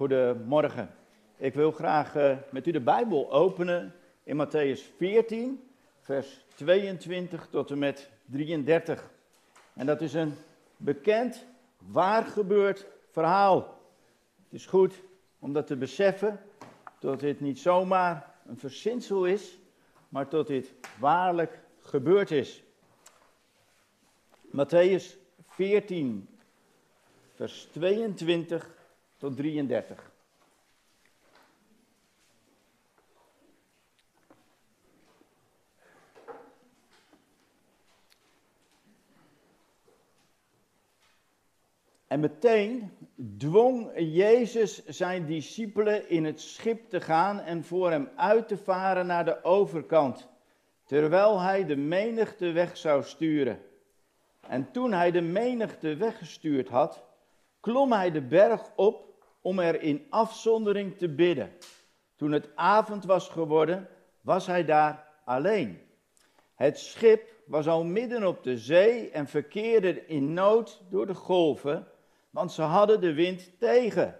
Goedemorgen. Ik wil graag uh, met u de Bijbel openen in Matthäus 14, vers 22 tot en met 33. En dat is een bekend, waar gebeurd verhaal. Het is goed om dat te beseffen, dat dit niet zomaar een verzinsel is, maar tot dit waarlijk gebeurd is. Matthäus 14, vers 22 tot 33. En meteen dwong Jezus zijn discipelen in het schip te gaan en voor hem uit te varen naar de overkant, terwijl hij de menigte weg zou sturen. En toen hij de menigte weggestuurd had, klom hij de berg op om er in afzondering te bidden. Toen het avond was geworden, was hij daar alleen. Het schip was al midden op de zee en verkeerde in nood door de golven, want ze hadden de wind tegen.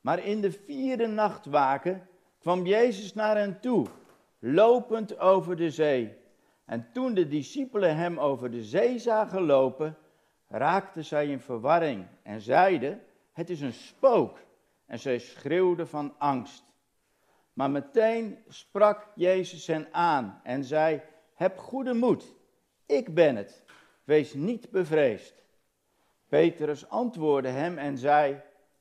Maar in de vierde nachtwaken kwam Jezus naar hen toe, lopend over de zee. En toen de discipelen hem over de zee zagen lopen, raakten zij in verwarring en zeiden: Het is een spook. En zij schreeuwden van angst. Maar meteen sprak Jezus hen aan en zei: Heb goede moed, ik ben het, wees niet bevreesd. Petrus antwoordde hem en zei: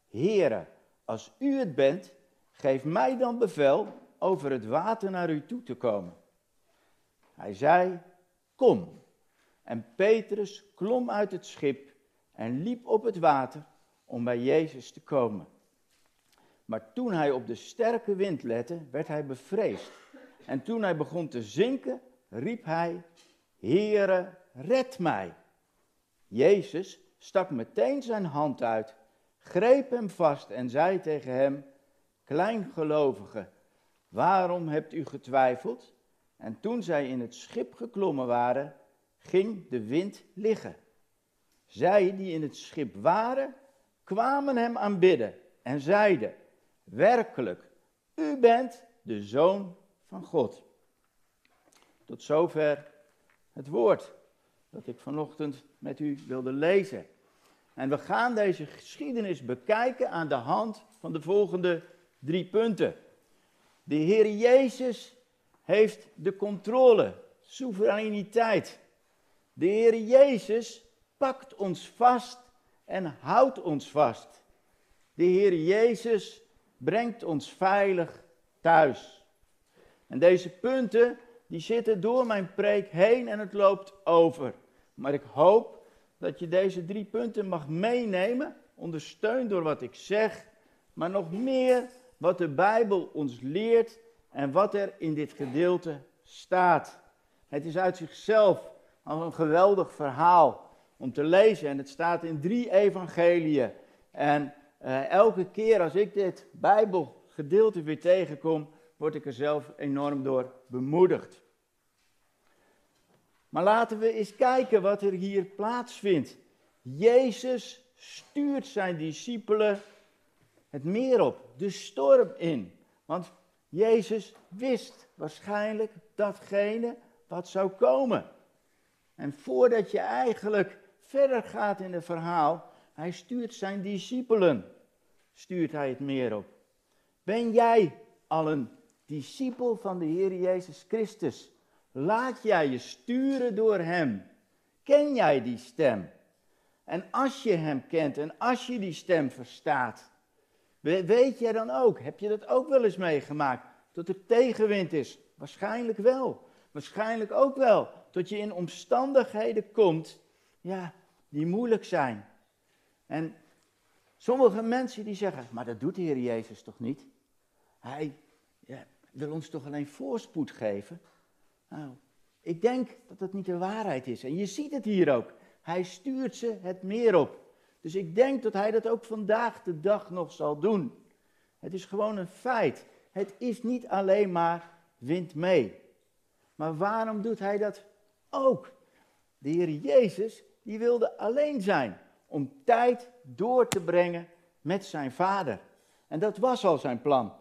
Heere, als u het bent, geef mij dan bevel over het water naar u toe te komen. Hij zei: Kom. En Petrus klom uit het schip en liep op het water om bij Jezus te komen. Maar toen hij op de sterke wind lette, werd hij bevreesd. En toen hij begon te zinken, riep hij: Heere, red mij. Jezus stak meteen zijn hand uit, greep hem vast en zei tegen hem: Kleingelovige, waarom hebt u getwijfeld? En toen zij in het schip geklommen waren, ging de wind liggen. Zij die in het schip waren, kwamen hem aanbidden en zeiden: Werkelijk, u bent de zoon van God. Tot zover het woord dat ik vanochtend met u wilde lezen. En we gaan deze geschiedenis bekijken aan de hand van de volgende drie punten. De Heer Jezus heeft de controle, soevereiniteit. De Heer Jezus pakt ons vast en houdt ons vast. De Heer Jezus brengt ons veilig thuis. En deze punten, die zitten door mijn preek heen en het loopt over. Maar ik hoop dat je deze drie punten mag meenemen, ondersteund door wat ik zeg, maar nog meer wat de Bijbel ons leert en wat er in dit gedeelte staat. Het is uit zichzelf al een geweldig verhaal om te lezen en het staat in drie evangeliën. En uh, elke keer als ik dit Bijbelgedeelte weer tegenkom, word ik er zelf enorm door bemoedigd. Maar laten we eens kijken wat er hier plaatsvindt. Jezus stuurt zijn discipelen het meer op, de storm in. Want Jezus wist waarschijnlijk datgene wat zou komen. En voordat je eigenlijk verder gaat in het verhaal, hij stuurt zijn discipelen, stuurt hij het meer op. Ben jij al een discipel van de Heer Jezus Christus? Laat jij je sturen door Hem? Ken jij die stem? En als je Hem kent en als je die stem verstaat, weet jij dan ook, heb je dat ook wel eens meegemaakt, dat er tegenwind is? Waarschijnlijk wel. Waarschijnlijk ook wel, dat je in omstandigheden komt, ja, die moeilijk zijn. En sommige mensen die zeggen, maar dat doet de Heer Jezus toch niet? Hij ja, wil ons toch alleen voorspoed geven? Nou, ik denk dat dat niet de waarheid is. En je ziet het hier ook. Hij stuurt ze het meer op. Dus ik denk dat hij dat ook vandaag de dag nog zal doen. Het is gewoon een feit. Het is niet alleen maar wind mee. Maar waarom doet hij dat ook? De Heer Jezus, die wilde alleen zijn om tijd door te brengen met zijn vader. En dat was al zijn plan.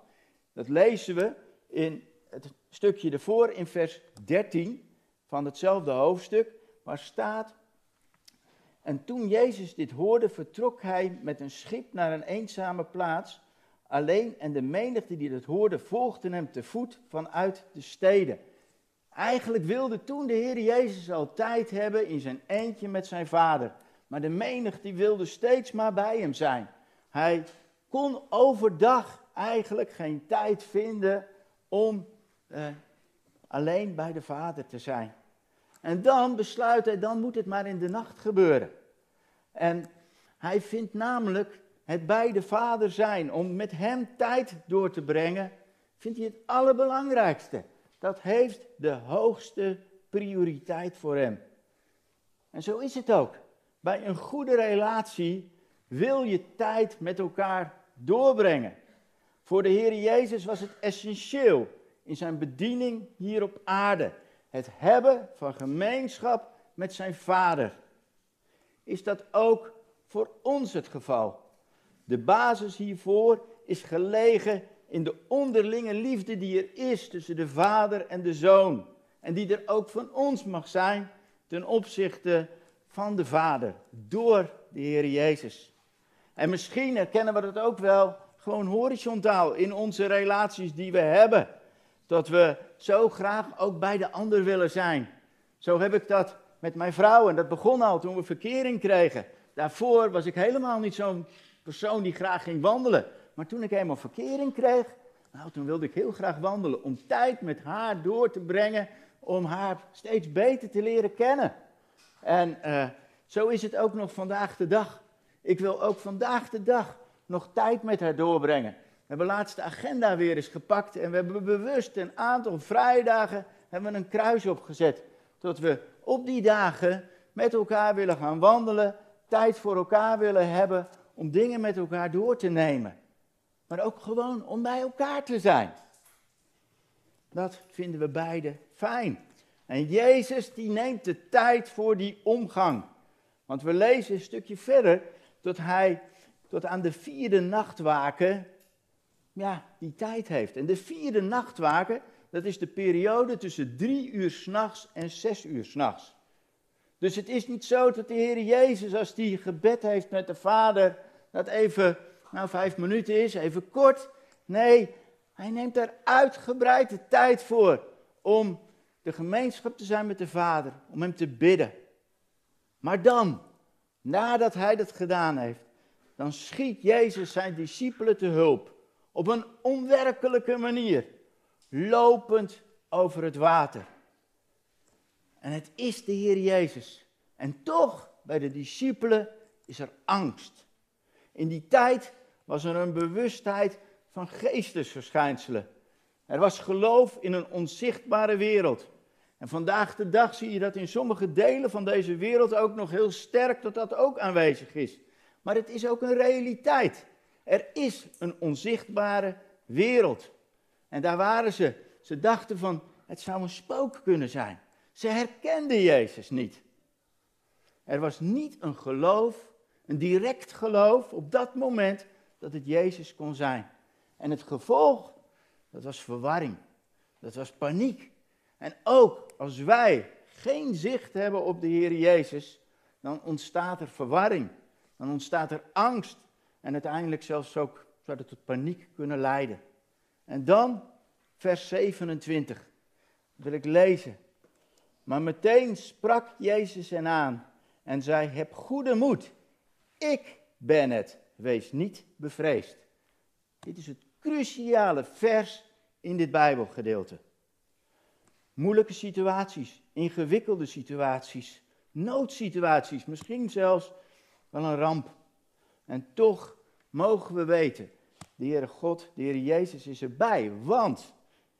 Dat lezen we in het stukje ervoor, in vers 13 van hetzelfde hoofdstuk, waar staat. En toen Jezus dit hoorde, vertrok hij met een schip naar een eenzame plaats. Alleen en de menigte die dat hoorde, volgden hem te voet vanuit de steden. Eigenlijk wilde toen de Heer Jezus al tijd hebben in zijn eentje met zijn vader. Maar de menigte wilde steeds maar bij hem zijn. Hij kon overdag eigenlijk geen tijd vinden om eh, alleen bij de vader te zijn. En dan besluit hij, dan moet het maar in de nacht gebeuren. En hij vindt namelijk het bij de vader zijn, om met hem tijd door te brengen, vindt hij het allerbelangrijkste. Dat heeft de hoogste prioriteit voor hem. En zo is het ook. Bij een goede relatie wil je tijd met elkaar doorbrengen. Voor de Heer Jezus was het essentieel in zijn bediening hier op aarde. Het hebben van gemeenschap met zijn Vader. Is dat ook voor ons het geval? De basis hiervoor is gelegen in de onderlinge liefde die er is tussen de Vader en de Zoon. En die er ook van ons mag zijn ten opzichte van de Vader, door de Heer Jezus. En misschien herkennen we dat ook wel gewoon horizontaal in onze relaties die we hebben. Dat we zo graag ook bij de ander willen zijn. Zo heb ik dat met mijn vrouw en dat begon al toen we verkering kregen. Daarvoor was ik helemaal niet zo'n persoon die graag ging wandelen. Maar toen ik eenmaal verkering kreeg, nou, toen wilde ik heel graag wandelen. Om tijd met haar door te brengen, om haar steeds beter te leren kennen. En uh, zo is het ook nog vandaag de dag. Ik wil ook vandaag de dag nog tijd met haar doorbrengen. We hebben laatst de agenda weer eens gepakt en we hebben bewust een aantal vrijdagen hebben we een kruis opgezet. Dat we op die dagen met elkaar willen gaan wandelen, tijd voor elkaar willen hebben om dingen met elkaar door te nemen. Maar ook gewoon om bij elkaar te zijn. Dat vinden we beide fijn. En Jezus die neemt de tijd voor die omgang. Want we lezen een stukje verder dat hij tot aan de vierde nachtwaken, ja, die tijd heeft. En de vierde nachtwaken, dat is de periode tussen drie uur s'nachts en zes uur s'nachts. Dus het is niet zo dat de Heer Jezus, als hij gebed heeft met de Vader, dat even, nou vijf minuten is, even kort. Nee, hij neemt daar uitgebreid de tijd voor om de gemeenschap te zijn met de Vader, om hem te bidden. Maar dan, nadat hij dat gedaan heeft, dan schiet Jezus zijn discipelen te hulp. Op een onwerkelijke manier, lopend over het water. En het is de Heer Jezus. En toch, bij de discipelen is er angst. In die tijd was er een bewustheid van geestesverschijnselen. Er was geloof in een onzichtbare wereld. En vandaag de dag zie je dat in sommige delen van deze wereld ook nog heel sterk dat dat ook aanwezig is. Maar het is ook een realiteit. Er is een onzichtbare wereld. En daar waren ze. Ze dachten van, het zou een spook kunnen zijn. Ze herkenden Jezus niet. Er was niet een geloof, een direct geloof op dat moment dat het Jezus kon zijn. En het gevolg, dat was verwarring. Dat was paniek. En ook als wij geen zicht hebben op de Heer Jezus, dan ontstaat er verwarring. Dan ontstaat er angst. En uiteindelijk zelfs ook zou dat tot paniek kunnen leiden. En dan vers 27 wil ik lezen. Maar meteen sprak Jezus hen aan en zei: Heb goede moed. Ik ben het. Wees niet bevreesd. Dit is het cruciale vers in dit Bijbelgedeelte. Moeilijke situaties, ingewikkelde situaties, noodsituaties, misschien zelfs wel een ramp. En toch mogen we weten, de Heere God, de Heere Jezus is erbij, want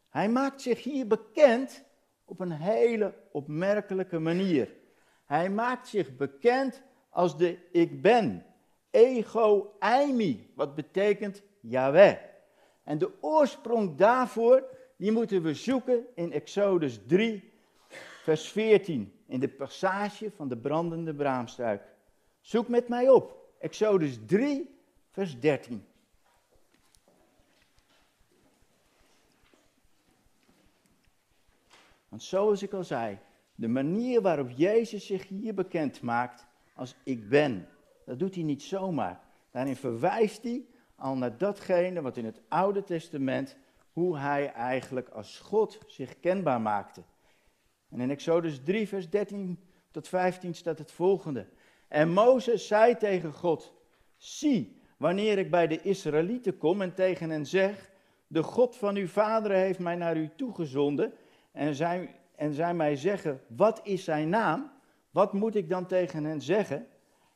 Hij maakt zich hier bekend op een hele opmerkelijke manier. Hij maakt zich bekend als de ik ben, ego eimi, wat betekent Yahweh. En de oorsprong daarvoor, die moeten we zoeken in Exodus 3, vers 14, in de passage van de brandende braamstruik. Zoek met mij op, Exodus 3, vers 13. Want zoals ik al zei, de manier waarop Jezus zich hier bekend maakt als ik ben, dat doet hij niet zomaar. Daarin verwijst hij al naar datgene wat in het Oude Testament, hoe hij eigenlijk als God zich kenbaar maakte. En in Exodus 3, vers 13 tot 15 staat het volgende. En Mozes zei tegen God, zie, wanneer ik bij de Israëlieten kom en tegen hen zeg, de God van uw vader heeft mij naar u toegezonden en zij, en zij mij zeggen, wat is zijn naam? Wat moet ik dan tegen hen zeggen?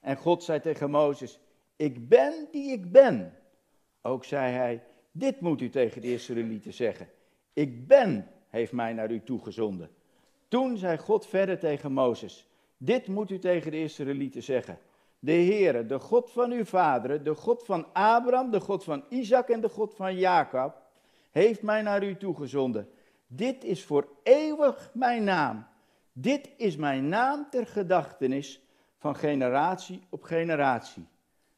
En God zei tegen Mozes, ik ben die ik ben. Ook zei hij, dit moet u tegen de Israëlieten zeggen. Ik ben heeft mij naar u toegezonden. Toen zei God verder tegen Mozes, dit moet u tegen de Israëlieten zeggen. De Heere, de God van uw vaderen, de God van Abraham, de God van Isaac en de God van Jacob, heeft mij naar u toegezonden. Dit is voor eeuwig mijn naam. Dit is mijn naam ter gedachtenis van generatie op generatie.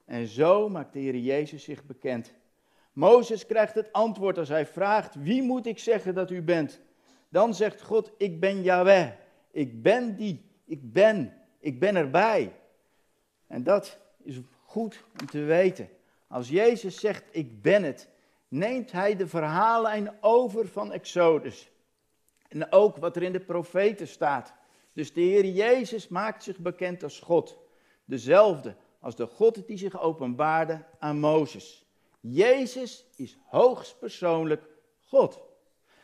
En zo maakt de Heer Jezus zich bekend. Mozes krijgt het antwoord als hij vraagt: Wie moet ik zeggen dat u bent? Dan zegt God: Ik ben Yahweh. Ik ben die. Ik ben. Ik ben erbij. En dat is goed om te weten. Als Jezus zegt: Ik ben het, neemt hij de verhalen over van Exodus. En ook wat er in de profeten staat. Dus de Heer Jezus maakt zich bekend als God. Dezelfde als de God die zich openbaarde aan Mozes. Jezus is hoogstpersoonlijk God.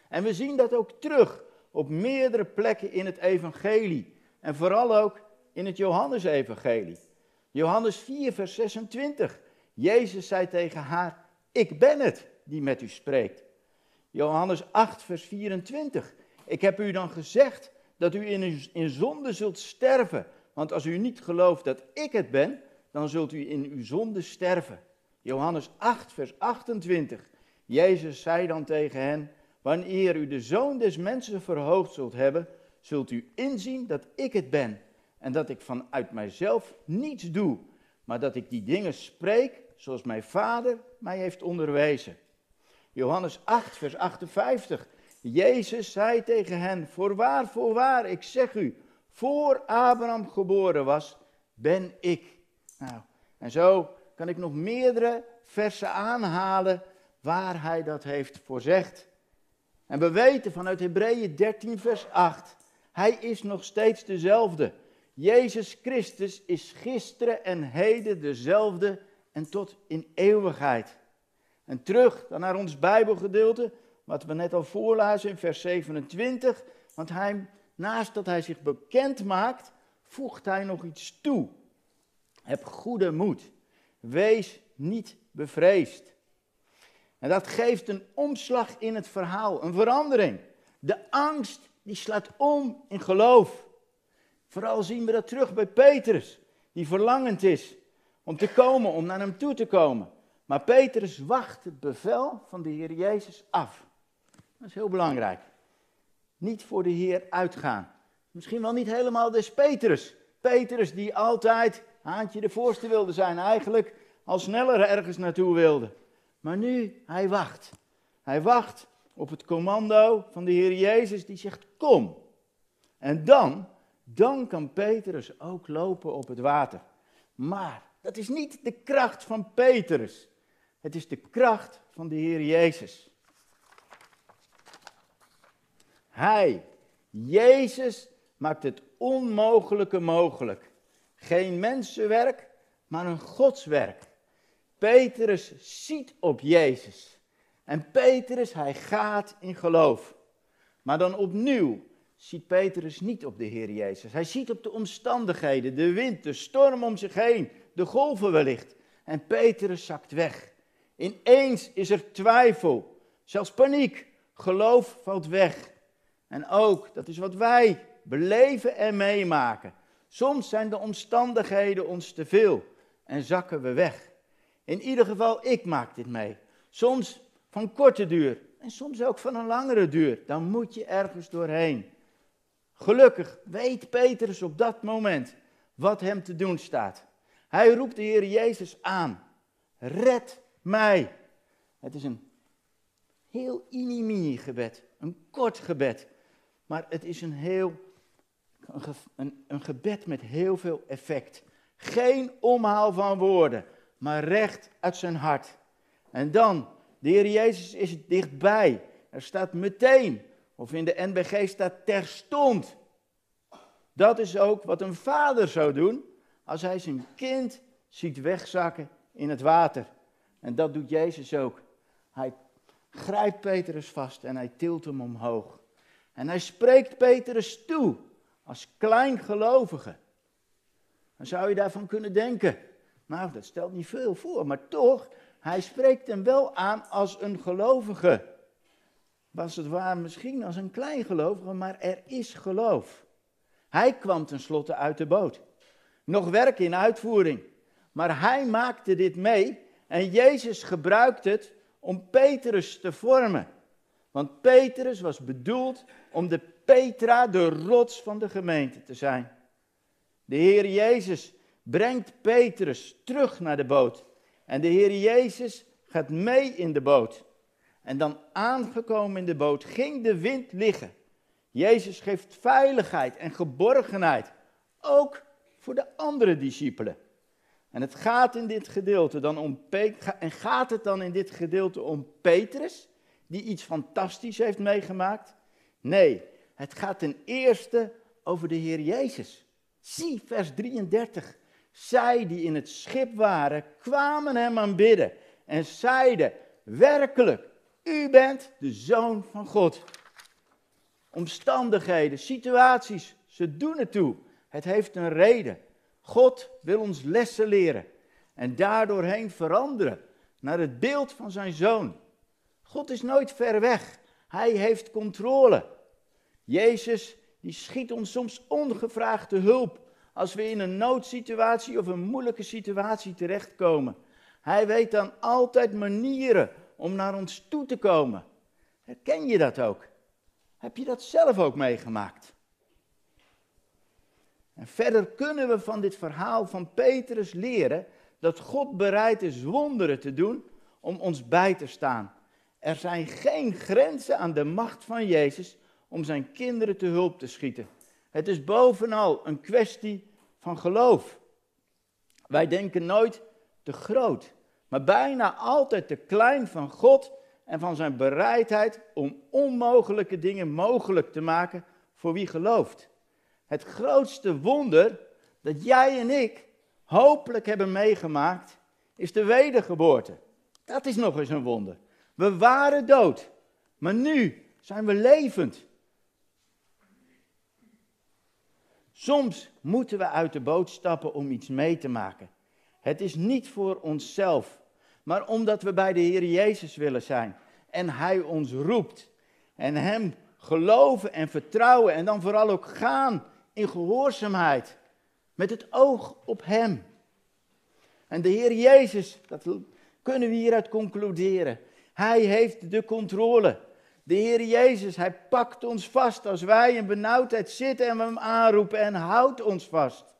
En we zien dat ook terug op meerdere plekken in het evangelie. En vooral ook in het Johannesevangelie. Johannes 4, vers 26. Jezus zei tegen haar, ik ben het die met u spreekt. Johannes 8, vers 24. Ik heb u dan gezegd dat u in, in zonde zult sterven. Want als u niet gelooft dat ik het ben, dan zult u in uw zonde sterven. Johannes 8, vers 28. Jezus zei dan tegen hen, wanneer u de zoon des mensen verhoogd zult hebben, zult u inzien dat ik het ben. En dat ik vanuit mijzelf niets doe, maar dat ik die dingen spreek zoals mijn vader mij heeft onderwezen. Johannes 8, vers 58. Jezus zei tegen hen, voorwaar, voorwaar, ik zeg u, voor Abraham geboren was, ben ik. Nou, en zo kan ik nog meerdere versen aanhalen waar hij dat heeft voorzegd. En we weten vanuit Hebreeën 13, vers 8, hij is nog steeds dezelfde. Jezus Christus is gisteren en heden dezelfde en tot in eeuwigheid. En terug dan naar ons Bijbelgedeelte, wat we net al voorlazen in vers 27. Want hij, naast dat hij zich bekend maakt, voegt hij nog iets toe. Heb goede moed. Wees niet bevreesd. En dat geeft een omslag in het verhaal, een verandering. De angst die slaat om in geloof. Vooral zien we dat terug bij Petrus, die verlangend is om te komen, om naar hem toe te komen. Maar Petrus wacht het bevel van de Heer Jezus af. Dat is heel belangrijk. Niet voor de Heer uitgaan. Misschien wel niet helemaal des Petrus. Petrus die altijd haantje de voorste wilde zijn, eigenlijk al sneller ergens naartoe wilde. Maar nu, hij wacht. Hij wacht op het commando van de Heer Jezus die zegt, kom. En dan, dan kan Petrus ook lopen op het water. Maar dat is niet de kracht van Petrus. Het is de kracht van de Heer Jezus. Hij, Jezus, maakt het onmogelijke mogelijk. Geen mensenwerk, maar een godswerk. Petrus ziet op Jezus. En Petrus, hij gaat in geloof. Maar dan opnieuw ziet Petrus niet op de Heer Jezus. Hij ziet op de omstandigheden, de wind, de storm om zich heen, de golven wellicht. En Petrus zakt weg. Ineens is er twijfel, zelfs paniek. Geloof valt weg. En ook, dat is wat wij beleven en meemaken. Soms zijn de omstandigheden ons te veel en zakken we weg. In ieder geval, ik maak dit mee. Soms van korte duur en soms ook van een langere duur. Dan moet je ergens doorheen. Gelukkig weet Petrus op dat moment wat hem te doen staat. Hij roept de Heer Jezus aan. Red mij. Het is een heel inimini gebed, een kort gebed. Maar het is een heel, een, een gebed met heel veel effect. Geen omhaal van woorden, maar recht uit zijn hart. En dan, de Heer Jezus is dichtbij. Er staat meteen, of in de NBG staat terstond. Dat is ook wat een vader zou doen als hij zijn kind ziet wegzakken in het water. En dat doet Jezus ook. Hij grijpt Petrus vast en hij tilt hem omhoog. En hij spreekt Petrus toe als kleingelovige. Dan zou je daarvan kunnen denken, nou dat stelt niet veel voor, maar toch, hij spreekt hem wel aan als een gelovige. Was het waar misschien als een kleingelovige, maar er is geloof. Hij kwam tenslotte uit de boot. Nog werk in uitvoering. Maar hij maakte dit mee en Jezus gebruikt het om Petrus te vormen. Want Petrus was bedoeld om de Petra, de rots van de gemeente te zijn. De Heer Jezus brengt Petrus terug naar de boot. En de Heer Jezus gaat mee in de boot. En dan aangekomen in de boot ging de wind liggen. Jezus geeft veiligheid en geborgenheid, ook voor de andere discipelen. En het gaat in dit gedeelte dan om en gaat het dan in dit gedeelte om Petrus, die iets fantastisch heeft meegemaakt? Nee, het gaat ten eerste over de Heer Jezus. Zie vers 33. Zij die in het schip waren, kwamen hem aanbidden en zeiden: Werkelijk, u bent de zoon van God. Omstandigheden, situaties, ze doen het toe. Het heeft een reden. God wil ons lessen leren en daardoorheen veranderen naar het beeld van zijn zoon. God is nooit ver weg. Hij heeft controle. Jezus die schiet ons soms ongevraagd te hulp als we in een noodsituatie of een moeilijke situatie terechtkomen. Hij weet dan altijd manieren om naar ons toe te komen. Herken je dat ook? Heb je dat zelf ook meegemaakt? En verder kunnen we van dit verhaal van Petrus leren dat God bereid is wonderen te doen om ons bij te staan. Er zijn geen grenzen aan de macht van Jezus om zijn kinderen te hulp te schieten. Het is bovenal een kwestie van geloof. Wij denken nooit te groot, maar bijna altijd te klein van God en van zijn bereidheid om onmogelijke dingen mogelijk te maken voor wie gelooft. Het grootste wonder dat jij en ik hopelijk hebben meegemaakt, is de wedergeboorte. Dat is nog eens een wonder. We waren dood, maar nu zijn we levend. Soms moeten we uit de boot stappen om iets mee te maken. Het is niet voor onszelf, maar omdat we bij de Heer Jezus willen zijn en Hij ons roept en Hem geloven en vertrouwen en dan vooral ook gaan in gehoorzaamheid met het oog op Hem. En de Heer Jezus, dat kunnen we hieruit concluderen. Hij heeft de controle. De Heer Jezus, Hij pakt ons vast als wij in benauwdheid zitten en we Hem aanroepen en houdt ons vast.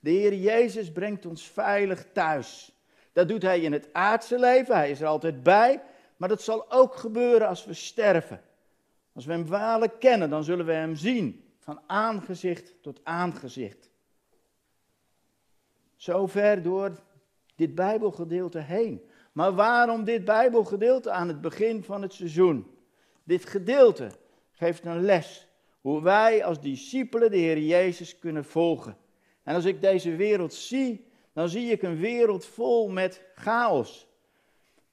De Heer Jezus brengt ons veilig thuis. Dat doet Hij in het aardse leven, Hij is er altijd bij, maar dat zal ook gebeuren als we sterven. Als we Hem waarlijk kennen, dan zullen we Hem zien, van aangezicht tot aangezicht. Zover door dit Bijbelgedeelte heen. Maar waarom dit Bijbelgedeelte aan het begin van het seizoen? Dit gedeelte geeft een les hoe wij als discipelen de Heer Jezus kunnen volgen. En als ik deze wereld zie, dan zie ik een wereld vol met chaos.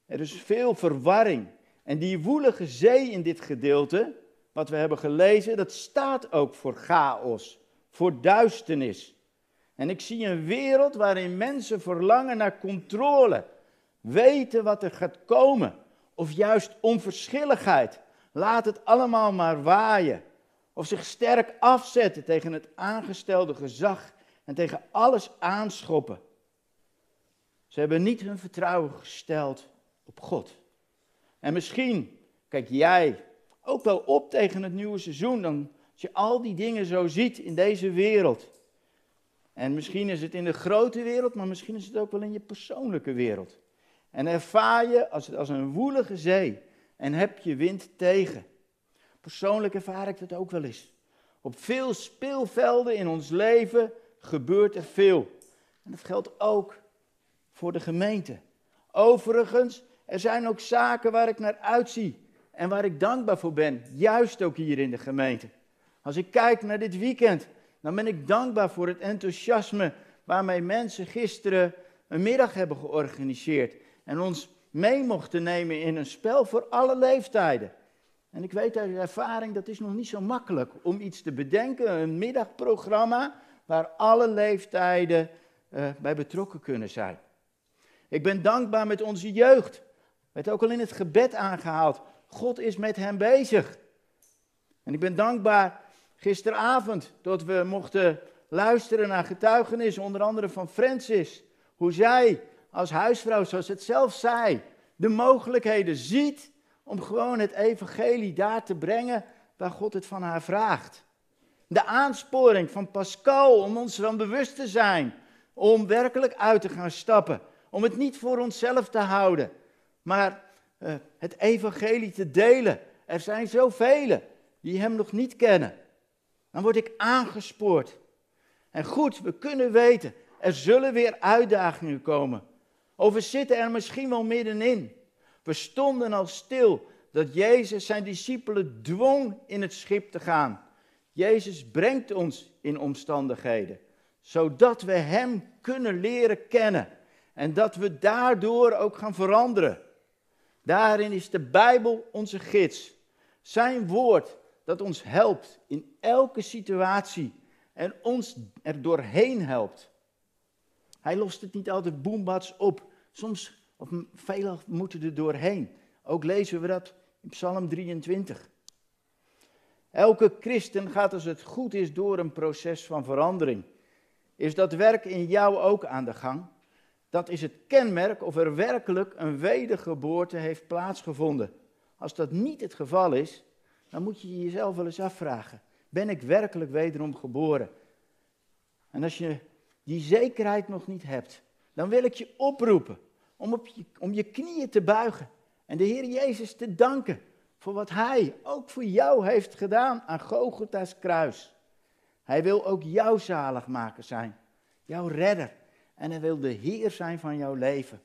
Er is veel verwarring. En die woelige zee in dit gedeelte, wat we hebben gelezen, dat staat ook voor chaos, voor duisternis. En ik zie een wereld waarin mensen verlangen naar controle, weten wat er gaat komen, of juist onverschilligheid. Laat het allemaal maar waaien. Of zich sterk afzetten tegen het aangestelde gezag en tegen alles aanschoppen. Ze hebben niet hun vertrouwen gesteld op God. En misschien kijk jij ook wel op tegen het nieuwe seizoen, dan als je al die dingen zo ziet in deze wereld. En misschien is het in de grote wereld, maar misschien is het ook wel in je persoonlijke wereld. En ervaar je als, een woelige zee en heb je wind tegen. Persoonlijk ervaar ik dat ook wel eens. Op veel speelvelden in ons leven gebeurt er veel. En dat geldt ook voor de gemeente. Overigens, er zijn ook zaken waar ik naar uitzie en waar ik dankbaar voor ben, juist ook hier in de gemeente. Als ik kijk naar dit weekend, dan ben ik dankbaar voor het enthousiasme waarmee mensen gisteren een middag hebben georganiseerd en ons mee mochten nemen in een spel voor alle leeftijden. En ik weet uit ervaring, dat is nog niet zo makkelijk om iets te bedenken, een middagprogramma waar alle leeftijden uh, bij betrokken kunnen zijn. Ik ben dankbaar met onze jeugd. Werd ook al in het gebed aangehaald. God is met hen bezig. En ik ben dankbaar gisteravond dat we mochten luisteren naar getuigenissen, onder andere van Francis. Hoe zij als huisvrouw, zoals het zelf zei, de mogelijkheden ziet om gewoon het evangelie daar te brengen waar God het van haar vraagt. De aansporing van Pascal om ons van bewust te zijn, om werkelijk uit te gaan stappen, om het niet voor onszelf te houden, maar uh, het evangelie te delen. Er zijn zoveel die hem nog niet kennen. Dan word ik aangespoord. En goed, we kunnen weten, er zullen weer uitdagingen komen. Of we zitten er misschien wel middenin. We stonden al stil dat Jezus zijn discipelen dwong in het schip te gaan. Jezus brengt ons in omstandigheden, zodat we Hem kunnen leren kennen en dat we daardoor ook gaan veranderen. Daarin is de Bijbel onze gids. Zijn woord dat ons helpt in elke situatie en ons er doorheen helpt. Hij lost het niet altijd boembats op. Soms, of velen moeten er doorheen. Ook lezen we dat in Psalm 23. Elke christen gaat als het goed is door een proces van verandering. Is dat werk in jou ook aan de gang? Dat is het kenmerk of er werkelijk een wedergeboorte heeft plaatsgevonden. Als dat niet het geval is, dan moet je jezelf wel eens afvragen: ben ik werkelijk wederom geboren? En als je die zekerheid nog niet hebt, dan wil ik je oproepen om, op je, om je knieën te buigen en de Heer Jezus te danken voor wat Hij ook voor jou heeft gedaan aan Gogolta's kruis. Hij wil ook jouw zaligmaker zijn, jouw redder. En hij wil de Heer zijn van jouw leven.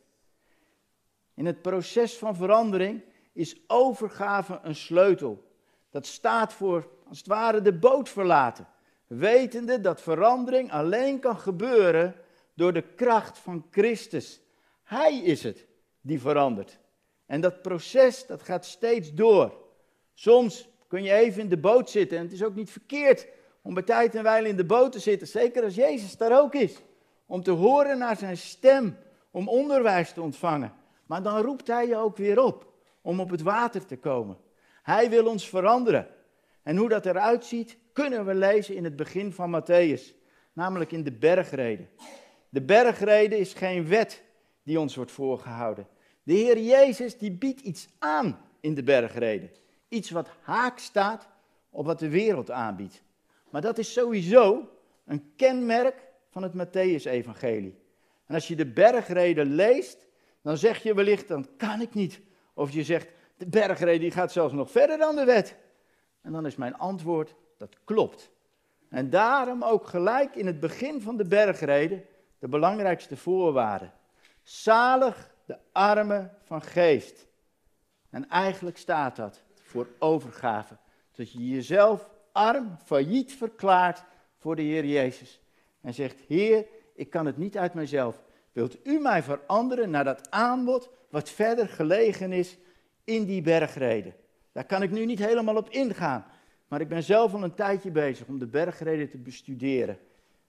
In het proces van verandering is overgave een sleutel. Dat staat voor, als het ware, de boot verlaten. Wetende dat verandering alleen kan gebeuren door de kracht van Christus. Hij is het die verandert. En dat proces, dat gaat steeds door. Soms kun je even in de boot zitten en het is ook niet verkeerd om bij tijd en wijle in de boot te zitten, zeker als Jezus daar ook is. Om te horen naar zijn stem, om onderwijs te ontvangen. Maar dan roept hij je ook weer op om op het water te komen. Hij wil ons veranderen. En hoe dat eruit ziet, kunnen we lezen in het begin van Matthäus, namelijk in de bergreden. De bergreden is geen wet die ons wordt voorgehouden. De Heer Jezus die biedt iets aan in de bergreden. Iets wat haak staat op wat de wereld aanbiedt. Maar dat is sowieso een kenmerk van het Matthäus-evangelie. En als je de bergreden leest, dan zeg je wellicht, dan kan ik niet. Of je zegt, de bergreden die gaat zelfs nog verder dan de wet. En dan is mijn antwoord, dat klopt. En daarom ook gelijk in het begin van de bergreden de belangrijkste voorwaarden. Zalig de armen van geest. En eigenlijk staat dat voor overgave. Dat je jezelf arm, failliet verklaart voor de Heer Jezus. En zegt, Heer, ik kan het niet uit mezelf. Wilt u mij veranderen naar dat aanbod wat verder gelegen is in die bergreden? Daar kan ik nu niet helemaal op ingaan. Maar ik ben zelf al een tijdje bezig om de bergreden te bestuderen.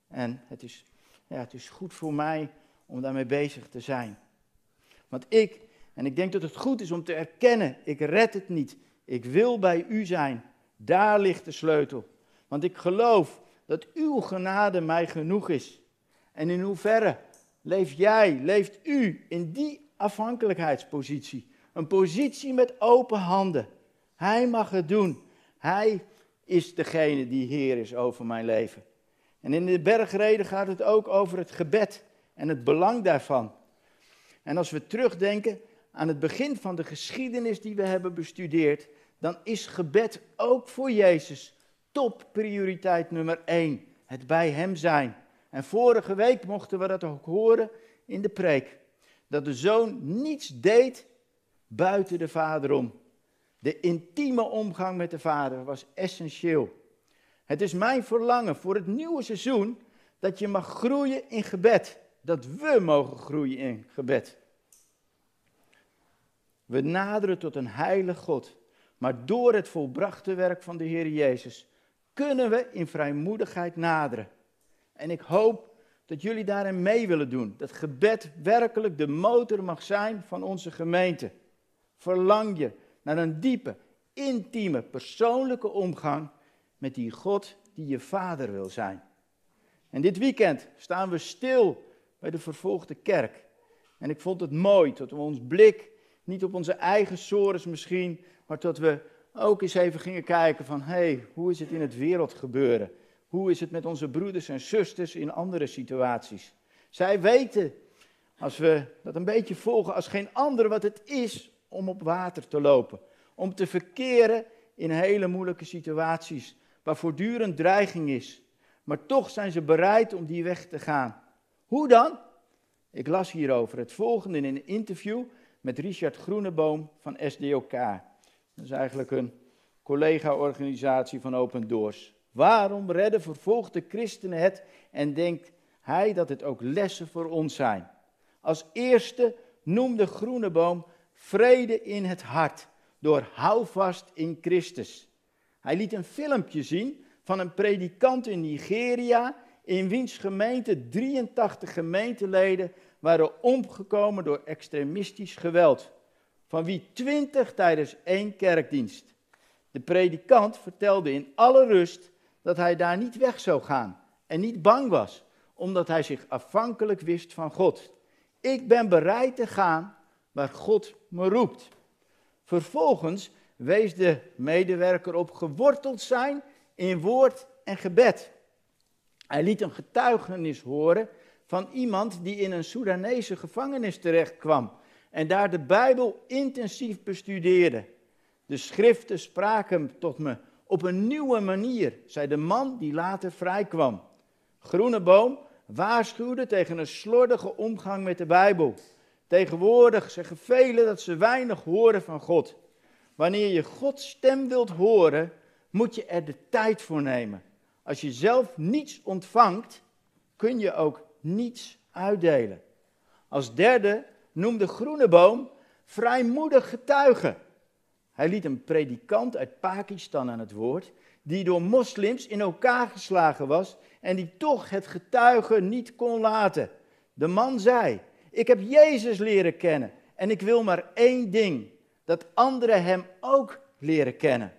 En het is, ja, het is goed voor mij om daarmee bezig te zijn. Want ik, en ik denk dat het goed is om te erkennen, ik red het niet. Ik wil bij u zijn. Daar ligt de sleutel. Want ik geloof dat uw genade mij genoeg is. En in hoeverre leeft jij, leeft u in die afhankelijkheidspositie? Een positie met open handen. Hij mag het doen. Hij is degene die Heer is over mijn leven. En in de bergreden gaat het ook over het gebed en het belang daarvan. En als we terugdenken aan het begin van de geschiedenis die we hebben bestudeerd, dan is gebed ook voor Jezus top prioriteit nummer één. Het bij Hem zijn. En vorige week mochten we dat ook horen in de preek. Dat de zoon niets deed buiten de vader om. De intieme omgang met de vader was essentieel. Het is mijn verlangen voor het nieuwe seizoen dat je mag groeien in gebed. Dat we mogen groeien in gebed. We naderen tot een heilig God. Maar door het volbrachte werk van de Heer Jezus kunnen we in vrijmoedigheid naderen. En ik hoop dat jullie daarin mee willen doen. Dat gebed werkelijk de motor mag zijn van onze gemeente. Verlang je naar een diepe, intieme, persoonlijke omgang met die God die je vader wil zijn. En dit weekend staan we stil bij de vervolgde kerk. En ik vond het mooi dat we ons blik niet op onze eigen sores misschien, maar dat we ook eens even gingen kijken van, hé, hey, hoe is het in het wereld gebeuren? Hoe is het met onze broeders en zusters in andere situaties? Zij weten, als we dat een beetje volgen, als geen ander wat het is om op water te lopen. Om te verkeren in hele moeilijke situaties, waar voortdurend dreiging is. Maar toch zijn ze bereid om die weg te gaan. Hoe dan? Ik las hierover het volgende in een interview met Richard Groeneboom van SDOK. Dat is eigenlijk een collega-organisatie van Open Doors. Waarom redden vervolgde christenen het en denkt hij dat het ook lessen voor ons zijn? Als eerste noemde Groeneboom vrede in het hart door houvast in Christus. Hij liet een filmpje zien van een predikant in Nigeria, in wiens gemeente 83 gemeenteleden waren omgekomen door extremistisch geweld, van wie 20 tijdens één kerkdienst. De predikant vertelde in alle rust dat hij daar niet weg zou gaan en niet bang was, omdat hij zich afhankelijk wist van God. Ik ben bereid te gaan waar God me roept. Vervolgens wees de medewerker op geworteld zijn in woord en gebed. Hij liet een getuigenis horen van iemand die in een Soedanese gevangenis terechtkwam en daar de Bijbel intensief bestudeerde. De schriften spraken tot me op een nieuwe manier, zei de man die later vrijkwam. Groeneboom waarschuwde tegen een slordige omgang met de Bijbel. Tegenwoordig zeggen velen dat ze weinig horen van God. Wanneer je Gods stem wilt horen, moet je er de tijd voor nemen. Als je zelf niets ontvangt, kun je ook niets uitdelen. Als derde noemde Groeneboom vrijmoedig getuigen. Hij liet een predikant uit Pakistan aan het woord, die door moslims in elkaar geslagen was en die toch het getuigen niet kon laten. De man zei: Ik heb Jezus leren kennen en ik wil maar één ding: dat anderen hem ook leren kennen.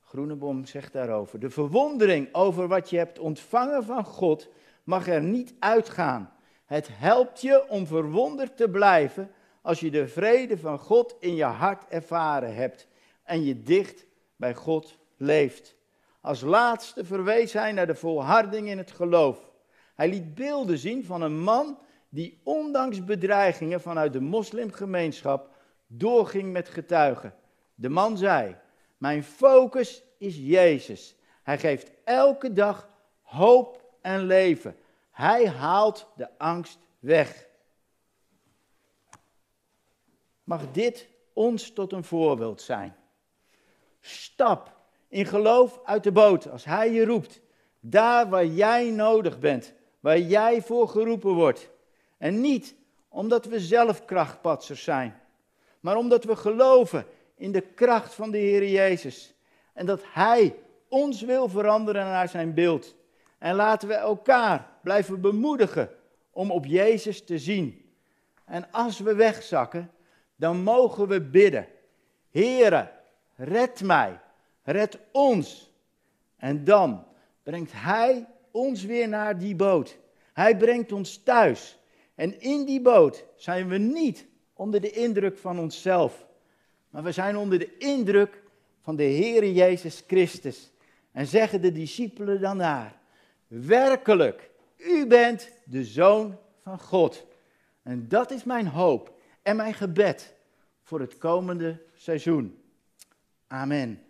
Groeneboom zegt daarover: De verwondering over wat je hebt ontvangen van God mag er niet uitgaan. Het helpt je om verwonderd te blijven als je de vrede van God in je hart ervaren hebt en je dicht bij God leeft. Als laatste verwees hij naar de volharding in het geloof. Hij liet beelden zien van een man die ondanks bedreigingen vanuit de moslimgemeenschap doorging met getuigen. De man zei: Mijn focus is Jezus. Hij geeft elke dag hoop en leven. Hij haalt de angst weg. Mag dit ons tot een voorbeeld zijn? Stap in geloof uit de boot als Hij je roept. Daar waar jij nodig bent, waar jij voor geroepen wordt. En niet omdat we zelf krachtpatsers zijn, maar omdat we geloven in de kracht van de Heer Jezus. En dat Hij ons wil veranderen naar zijn beeld. En laten we elkaar blijven bemoedigen om op Jezus te zien. En als we wegzakken, dan mogen we bidden. Heere, red mij, red ons. En dan brengt Hij ons weer naar die boot. Hij brengt ons thuis. En in die boot zijn we niet onder de indruk van onszelf, maar we zijn onder de indruk van de Heere Jezus Christus. En zeggen de discipelen dan naar, werkelijk, u bent de Zoon van God. En dat is mijn hoop en mijn gebed voor het komende seizoen. Amen.